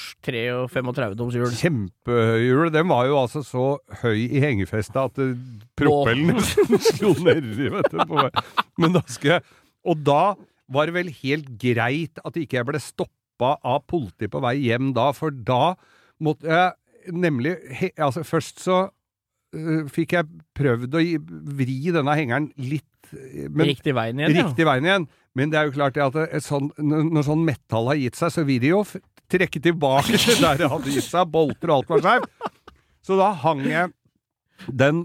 35 hjul.
Kjempehjul. Den var jo altså så høy i hengefestet at uh, propellen nesten *laughs* slo nedi, vet du. På meg. Men da skal jeg Og da var det vel helt greit at ikke jeg ble stoppa av politiet på vei hjem da, for da måtte jeg nemlig he, Altså, først så uh, fikk jeg prøvd å gi, vri denne hengeren litt eh, men,
Riktig veien igjen,
riktig veien igjen. Men det er jo klart at et sånn, når sånn metall har gitt seg, så vil de jo trekke tilbake til *laughs* der det hadde gitt seg. Bolter og alt var skjevt. Så da hang jeg den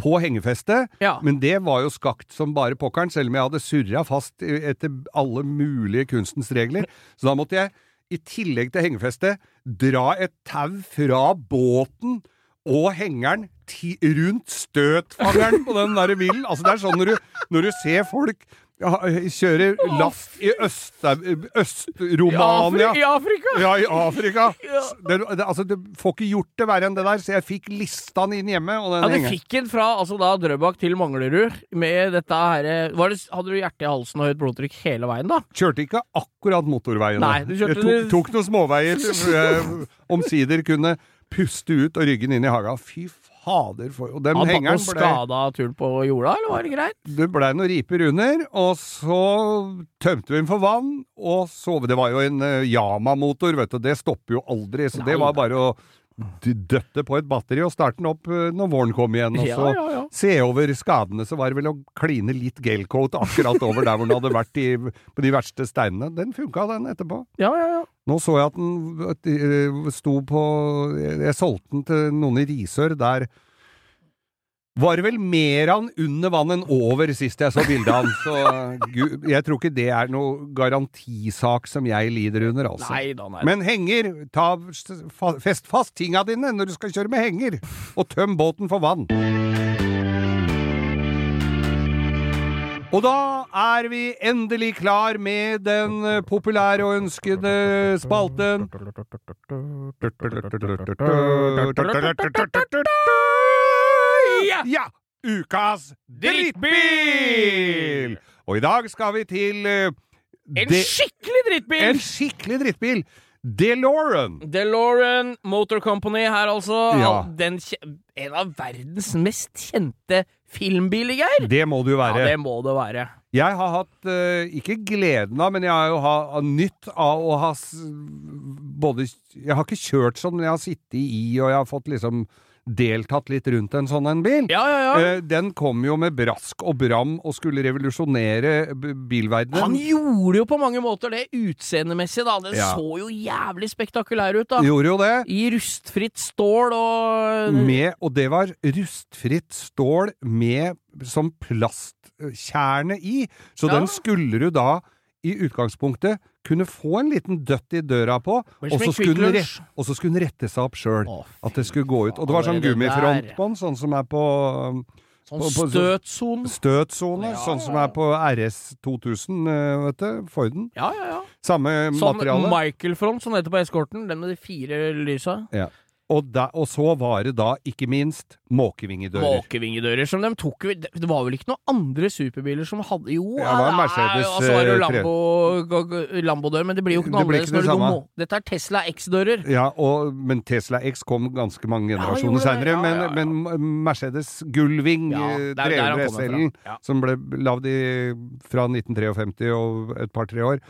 på hengefestet,
Ja.
men det var jo skakt som bare pokkeren, selv om jeg hadde surra fast etter alle mulige kunstens regler. Så da måtte jeg, i tillegg til hengefestet, dra et tau fra båten og hengeren rundt støtfangeren på den der bilen. Altså, det er sånn når du, når du ser folk ja, kjører last i Øst- Øst-Romania
I Afrika!
ja, i Afrika. *laughs*
Ja.
Det, det, altså, du får ikke gjort det verre enn det der, så jeg fikk lista inn hjemme.
Ja, du fikk den fra altså da Drøbak til Manglerud med dette her var det, Hadde du hjertet i halsen og høyt blodtrykk hele veien, da?
Kjørte ikke akkurat motorveien.
Nei, du kjørte
jeg tok, tok noen småveier omsider kunne puste ut og ryggen inn i haga. Fy fader, for Og dem
Han
hengeren ble
skada tull på jorda, eller var det greit?
Det blei noen riper under, og så tømte vi den for vann, og så Det var jo en uh, Yama-motor, vet du, det stopper jo aldri, så
Nei
det var bare å døtte på et batteri og starte den opp eh, når våren kom igjen, og så
ja, ja.
se over skadene. Så var det vel å kline litt gelcoat akkurat over der hvor den hadde vært i, på de verste steinene. Den funka, den, etterpå.
Ja, ja, ja.
Nå så jeg at den eh, sto på Jeg solgte den til noen i Risør. Der var vel mer han under vann enn over sist jeg så bildet av han. Så gud, jeg tror ikke det er noe garantisak som jeg lider under, altså.
Nei da, nei.
Men henger, ta, fest fast tinga dine når du skal kjøre med henger, og tøm båten for vann. Og da er vi endelig klar med den populære og ønskede spalten.
Ja!
Ja! Ukas drittbil! Og i dag skal vi til uh,
En skikkelig drittbil!
en skikkelig drittbil. DeLorean.
DeLorean Motor Company her, altså.
Ja.
Den, en av verdens mest kjente filmbiler, Geir.
Det må det jo
Ja, det må det være.
Jeg har hatt, uh, ikke gleden av, men jeg har jo ha, nytt av å ha både Jeg har ikke kjørt sånn, men jeg har sittet i, og jeg har fått liksom deltatt litt rundt en sånn en bil.
Ja, ja, ja.
Eh, Den kom jo med brask og bram og skulle revolusjonere bilverdenen.
Han gjorde jo på mange måter det utseendemessig, da. Den så jo jævlig spektakulær ut, da.
Gjorde jo det.
I rustfritt stål og
Med, og det var rustfritt stål med som plastkjerne i. Så den skulle du da i utgangspunktet kunne få en liten døtt i døra på, og så skulle, skulle den rette seg opp sjøl. At det skulle gå ut. Og det var sånn
Allerede
gummifront på den, sånn som er på um,
Sånn støtsone.
støtsone.
Ja,
sånn som er på RS 2000, eh, vet du. Forden.
Ja, ja, ja.
Samme
Sånn
materiale.
Michael-front, som det heter på eskorten. Den med de fire lysa.
Og, da, og så var det da, ikke minst, måkevingedører.
Måkevingedører som de tok Det var vel ikke noen andre superbiler som hadde Jo,
Ja, det var Mercedes,
og så var det
eh,
Lambo, g- Lambo-dør, men det blir jo ikke noe
Det
annerledes
ikke det
du. Dette er Tesla X-dører.
Ja, og, men Tesla X kom ganske mange generasjoner
ja,
seinere.
Ja,
men,
ja, ja.
men Mercedes Gullwing,
Ja,
eh,
det er der han
300. SL-en,
Ja.
som ble lagd fra 1953 og et par-tre år,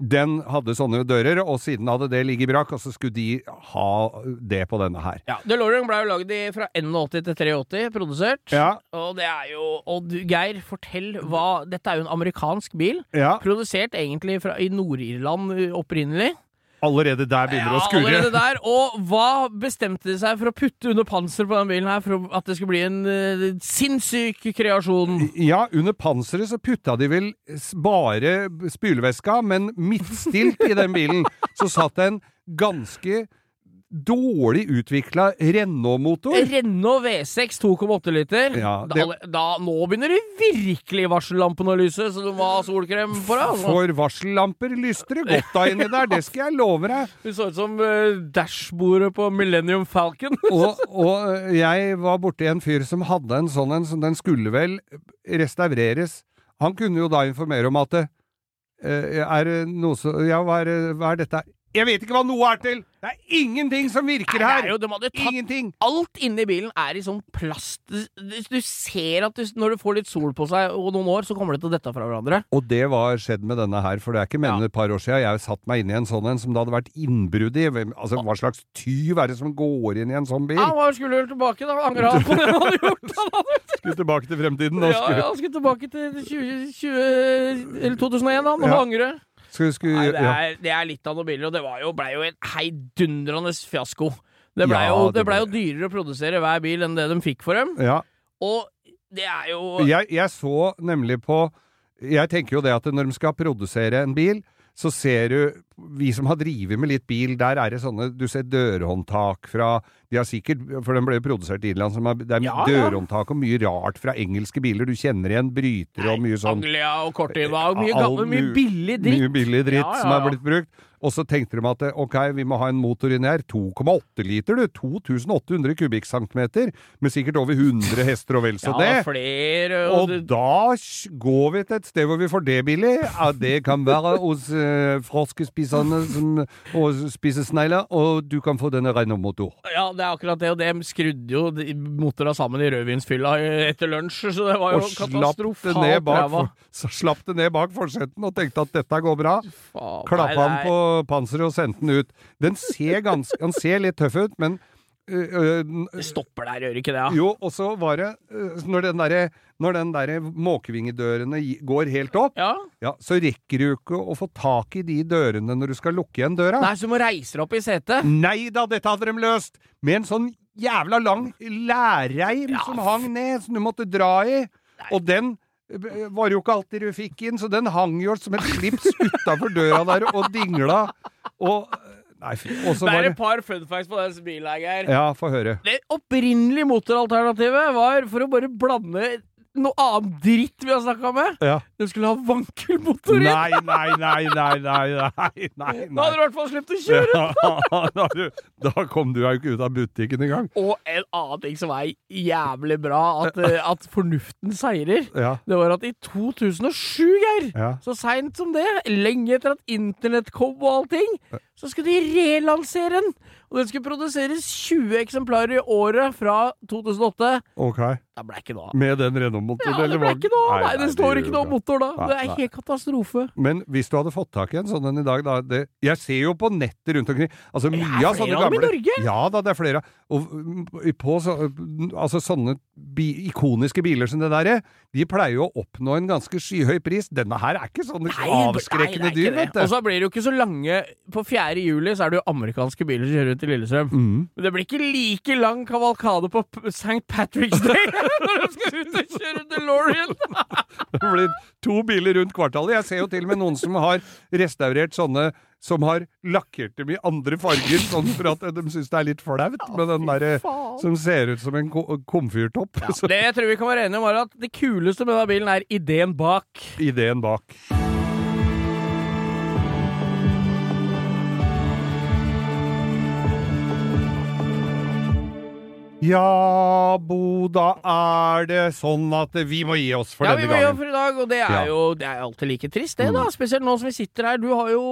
den hadde sånne dører, og siden hadde det ligget brakk, og så skulle de ha det på denne her.
Ja, DeLorean ble jo lagd i- fra 81 til 83, produsert.
Ja,
Og det er jo Og du, Geir, fortell hva Dette er jo en amerikansk bil.
ja.
Produsert egentlig fra, i Nord-Irland opprinnelig.
Allerede der begynner det å skurre.
allerede der. Og hva bestemte de seg for å putte under panser på denne bilen her, for at det skulle bli en uh, sinnssyk kreasjon?
Ja, under panseret så putta de vel bare spylevæska, men midtstilt i den bilen så satt det en ganske dårlig utvikla Renault-motor.
Renault V6 2,8 liter.
Ja, det-
da, da, nå begynner det virkelig varsellampene å lyse, så du må ha solkrem på deg. altså.
For varsellamper lyste det godt da inni der, det skal jeg love deg. *laughs*
Du så ut som uh, dashbordet på Millennium Falcon. *laughs*
Og, og jeg var borti en fyr som hadde en sånn en, som den skulle vel restaureres. Han kunne jo da informere om at eh, er noe så Ja, hva er, hva er dette? Jeg vet ikke hva noe er til! Det er ingenting som virker
Nei,
her!
er jo, de hadde tatt
Ingenting!
Alt inni bilen er i sånn plast Du, ser at du, når du får litt sol på seg og noen år, så kommer det til å dette fra hverandre.
Og det var skjedd med denne her, for det er ikke mer enn et par år siden jeg satt meg inn i en sånn en som det hadde vært innbrudd i. Altså, hva slags tyv er det som går inn i en sånn bil?
Ja, Han skulle vel tilbake, da. Angra han på det han hadde gjort. Han hadde, *laughs*
Skulle tilbake til fremtiden Da,
ja,
skulle,
ja, han skulle tilbake til 20, 20, eller 2001, han, og
Ja.
angre.
Skulle, skulle
Nei, det er, det er litt av noen biler, og det var jo, ble jo en heidundrende fiasko. Det blei
Ja,
jo, ble- jo dyrere å produsere hver bil enn det de fikk for dem.
ja.
Og det er jo
Jeg, jeg så nemlig på Jeg tenker jo det at når de skal produsere en bil, så ser du Vi som har drevet med litt bil, der er det sånne Du ser dørhåndtak fra De har sikkert For den ble jo produsert i Irland, så det er
Ja,
dørhåndtak og mye rart fra engelske biler. Du kjenner igjen brytere og mye sånn
Anglia og Cortiva og mye, gammel, mye billig dritt.
Mye billig dritt
Ja, ja,
som er blitt brukt. Og så tenkte de at ok, vi må ha en motor inni her. 2,8 liter, du. 2800 kubikkcentimeter. Med sikkert over 100 hester og vel så *laughs*
ja,
det.
flere
Og
og
da går vi til et sted hvor vi får det billig. Ja, det kan være hos uh, froskspiserne som og spiser snegler, og du kan få denne Renault-motor.
Ja, det er akkurat det, og de skrudde jo motorene sammen i rødvinsfylla etter lunsj, så det var jo
Og slapp ned bak, for, så slapp det ned bak forsetten og tenkte at dette går bra.
Faen,
Klappa han
det
på panseret og sendte den ut. Den ser ganske, han ser litt tøff ut, men
Det stopper der, gjør ikke det? Ja?
Jo, og så var det øh, Når den derre når den der måkevingedørene går helt opp,
ja?
ja, så rekker du ikke å få tak i de dørene når du skal lukke igjen døra.
Nei, så du må reise deg opp i setet?
Nei da, dette hadde de løst! Med en sånn jævla lang lærreim
Ja,
som hang ned, som du måtte dra i. Og den eh, var jo ikke alltid du fikk inn, så den hang jo som et slips utafor døra der og dingla. Og Nei.
Det er et par fun facts på den bilen her.
Ja, få høre.
Det opprinnelige motoralternativet var for å bare blande noe annet dritt vi har snakka med.
Ja.
Du skulle ha vankelmotor inn!
Nei, nei, nei, nei, nei, nei, nei,
Da hadde du i hvert fall sluppet å kjøre!
Ja, *laughs* da, da kom du jo ikke ut av butikken engang.
Og en annen ting som er jævlig bra, at, *laughs* eh, at fornuften seirer,
Ja,
det var at i 2007, Geir,
ja.
så seint som det, lenge etter at internett kom og allting, så skulle de relansere den. Og den skulle produseres 20 eksemplarer i året fra 2008.
Ok.
Da ble ikke noe av.
Med den Renault-motoren?
Ja, det ble ikke noe av. Nei, det står ikke noe motor da.
Nei,
Det er helt katastrofe.
Men hvis du hadde fått tak i en sånn en i dag, da det, Jeg ser jo på nettet rundt omkring altså
Det er flere av dem i Norge.
Ja da, det er flere. Og mm, på så, altså sånne bi, ikoniske biler som det derre, de pleier jo å oppnå en ganske skyhøy pris. Denne her er ikke
sånn
avskrekkende
det
dyr, vet
du. Og så blir det jo ikke så lange På 4. juli så er det jo amerikanske biler som kjører rundt i Lillestrøm.
Mm.
Men det blir ikke like lang kavalkade på St. Patrick's Day *laughs* når de skal ut og kjøre DeLorean! *laughs*
Det blir to biler rundt kvartalet. Jeg ser jo til og med noen som har restaurert sånne som har lakkert dem i andre farger, sånn for at de syns det er litt flaut med den derre som ser ut som en komfyrtopp. Ja,
Det jeg tror vi kan være enige om, er at det kuleste med denne bilen er ideen bak.
ideen bak. Ja, Bo, da er det sånn at vi må gi oss for
ja, vi må gi
oss
for i dag, og det er
Ja. Mm.
jo det er alltid like trist, det, da. Spesielt nå som vi sitter her. Du har jo,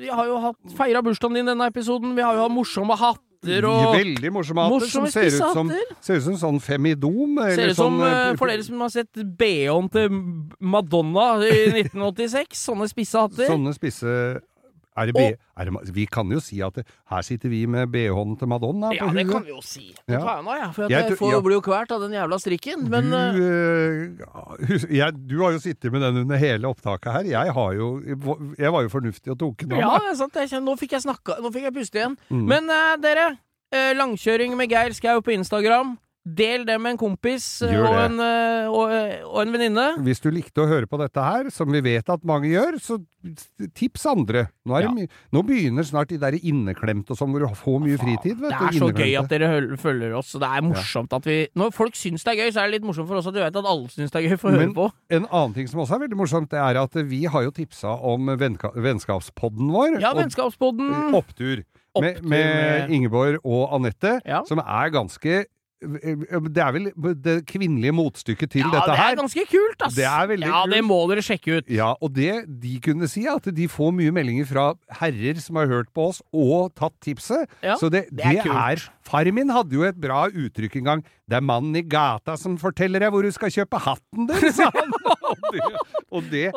vi har jo hatt feira bursdagen din denne episoden. Vi har jo hatt morsomme hatter og
Veldig morsomme hatter som ser ut som,
spissehatter.
ser ut som sånn femidom.
Ser ut som,
sånn,
eh,
eh,
for dere som har sett BH-en til Madonna i *laughs* 1986, sånne spisse hatter.
Sånne spisse er det B, er det, Vi kan jo si at det, her sitter vi med BH-en til Madonna på
Ja, det kan vi jo si.
Ja.
nå, ja, for at
Jeg
jeg, får,
ja.
blir jo kvert av den jævla strikken. Men
du,
eh,
jeg, du har jo sittet med den under hele opptaket her. Jeg, har jo, jeg var jo fornuftig og tok den av
ja, det er sant. Jeg nå fikk jeg snakka Nå fikk jeg puste igjen.
Mm.
Men eh, dere, langkjøring med Geir Skau på Instagram. Del det med en kompis eh, og en, eh, og, eh, og en venninne.
Hvis du likte å høre på dette her, som vi vet at mange gjør, så tips andre. Nå, er det nå begynner snart de der inneklemte og sånn, hvor du får mye fritid. Vet
Det er så gøy at dere følger oss. og Det er morsomt at vi Når folk syns det er gøy, så er det litt morsomt for oss at du vet at alle syns det er gøy for å høre
Men-
på.
En annen ting som også er veldig morsomt, det er at vi har jo tipsa om vennskapspodden vår.
Ja, Vennskapspodden.
Opptur. Med,
Opptur
med
med-
Ingeborg og Anette,
Ja.
som er ganske Det er vel det kvinnelige motstykket til
Ja,
dette
det er ganske kult, ass!
Det er veldig
ja,
kult.
det må dere sjekke ut.
Ja, og det de kunne si, er at de får mye meldinger fra herrer som har hørt på oss og tatt tipset.
Ja,
så det,
det er
det
kult.
er Far min hadde jo et bra uttrykk en gang. 'Det er mannen i gata som forteller deg hvor du skal kjøpe hatten din', sa han. *laughs* og det, og det,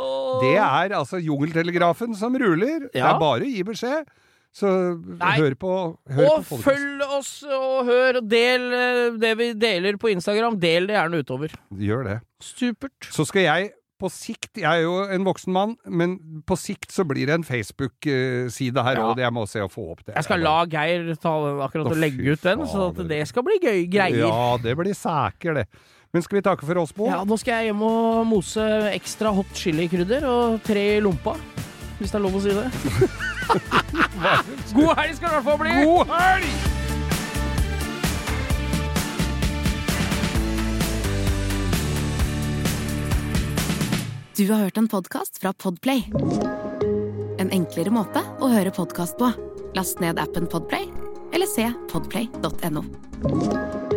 det er altså jungeltelegrafen som ruler. Det er bare å gi beskjed. Så
Nei.
hør på hør
Og
på
følg oss og hør og del eh, det vi deler på Instagram. Del det gjerne utover.
Gjør det.
Supert.
Så skal jeg på sikt Jeg er jo en voksen mann, men på sikt så blir det en Facebook-side her
Ja.
òg. Jeg må se å få opp det.
Jeg skal la Geir ta akkurat
Å,
og legge ut den, så at det skal bli gøy greier.
Ja, det blir sæker, det. Men skal vi takke for oss, Bo?
Ja, nå skal jeg hjem og mose ekstra hot chili-krydder og tre i lompa. Hvis det er lov å si det. *laughs* God helg skal det i hvert fall bli!
God helg!
Du har hørt en podkast fra Podplay. En enklere måte å høre podkast på. Last ned appen Podplay, eller se podplay.no.